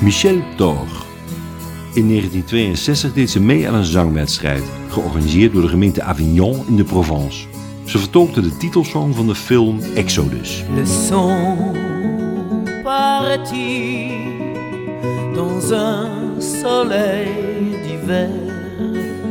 Michel Thor. In 1962 deed ze mee aan een zangwedstrijd, georganiseerd door de gemeente Avignon in de Provence. Ze vertolkte de titelsong van de film Exodus. Le son parti dans un soleil d'hiver.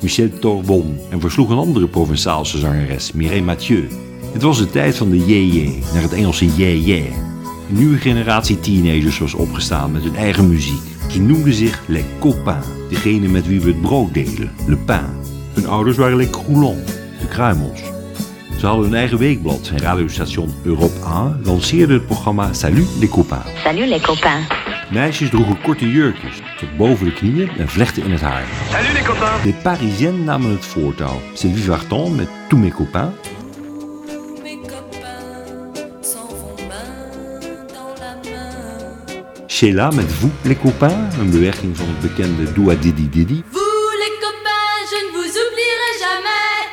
Michel Thor won en versloeg een andere Provençaalse zangeres, Mireille Mathieu. Het was de tijd van de yé naar het Engelse yeah. Een nieuwe generatie teenagers was opgestaan met hun eigen muziek. Ze noemden zich Les Copains, degene met wie we het brood delen, le pain. Hun ouders waren les Croulons, de kruimels. Ze hadden hun eigen weekblad en radiostation Europe 1 lanceerde het programma Salut les Copains. Salut les copains. Meisjes droegen korte jurkjes tot boven de knieën en vlechten in het haar. Salut les copains De Parisiennes namen het voortouw. Sylvie Vartan met Tous mes copains. Sheila met Vous les copains, een beweging van het bekende Doua Didi Didi. Vous les copains, je ne vous oublierai jamais.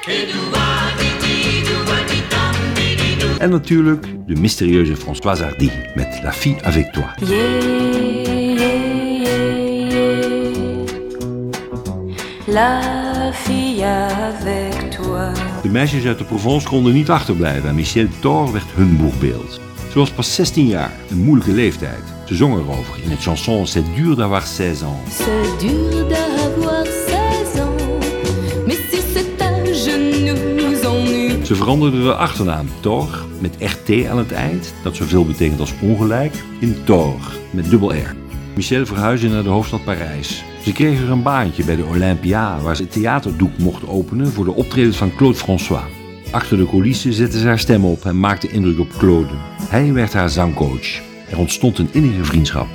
En natuurlijk de mysterieuze Françoise Hardy met La fille avec toi. Yeah, yeah, yeah, yeah. La fille avec toi. De meisjes uit de Provence konden niet achterblijven en Michel Thor werd hun boegbeeld. Ze was pas 16 jaar, een moeilijke leeftijd. Ze zong erover in het chanson C'est dur d'avoir 16 ans. C'est dur d'avoir 16 ans, mais si cet âge nous ennuie. Ze veranderde de achternaam Thor met RT aan het eind, dat zoveel betekent als ongelijk, in Thor met dubbel R. Michel verhuisde naar de hoofdstad Parijs. Ze kreeg er een baantje bij de Olympia, waar ze het theaterdoek mocht openen voor de optredens van Claude François. Achter de coulissen zette ze haar stem op en maakte indruk op Claude. Hij werd haar zangcoach. Er ontstond een innige vriendschap.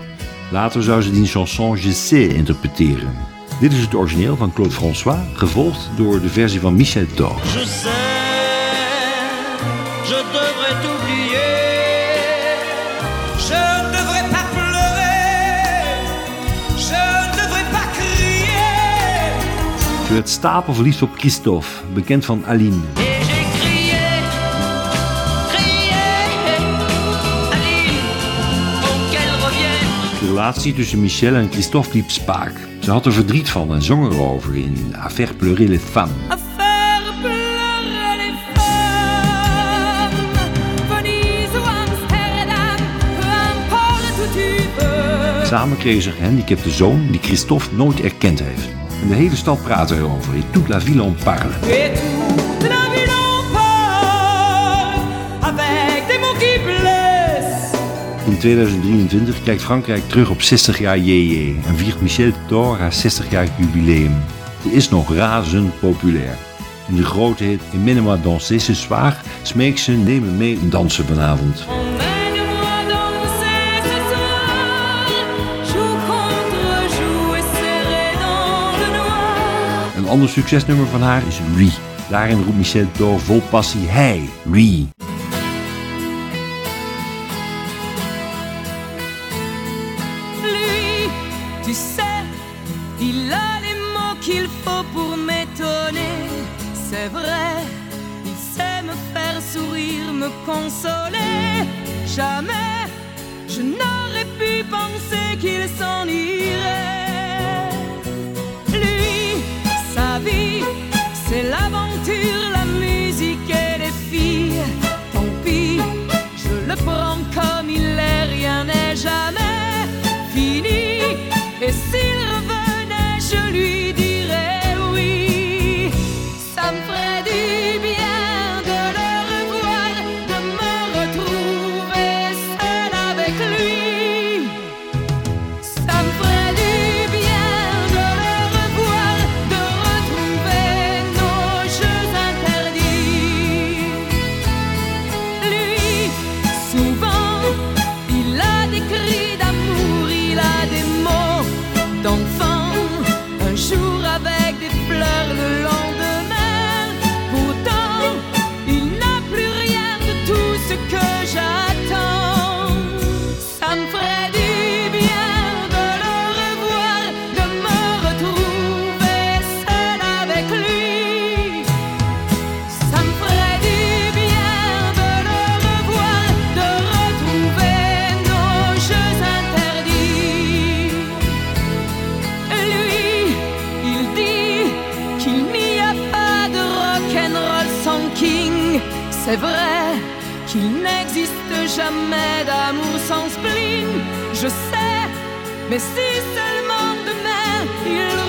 Later zou ze die chanson Je sais interpreteren. Dit is het origineel van Claude François, gevolgd door de versie van Michel Thor. Je sais, je devrais t'oublier. Je ne devrais pas pleurer. Je ne devrais pas crier. Ze werd stapelverliefd op Christophe, bekend van Aline. Relatie tussen Michel en Christophe liep spaak. Ze had er verdriet van en zong erover in Affaire pleurer les femmes. Samen kregen ze een gehandicapte zoon die Christophe nooit erkend heeft. En de hele stad praatte erover. In toute la ville en parle. 2023 kijkt Frankrijk terug op 60 jaar JJ en viert Michel Thor haar 60-jarig jubileum. Ze is nog razend populair. In de grote hit Emmène-moi danser ce soir smeekt ze neem me mee dansen vanavond. Een ander succesnummer van haar is Lui. Daarin roept Michel Thor vol passie Hey, Lui. Tu sais, il a les mots qu'il faut pour m'étonner. C'est vrai, il sait me faire sourire, me consoler. Jamais je n'aurais pu penser qu'il s'en Et s'il revenait, je lui C'est vrai qu'il n'existe jamais d'amour sans spleen. Je sais, mais si seulement demain il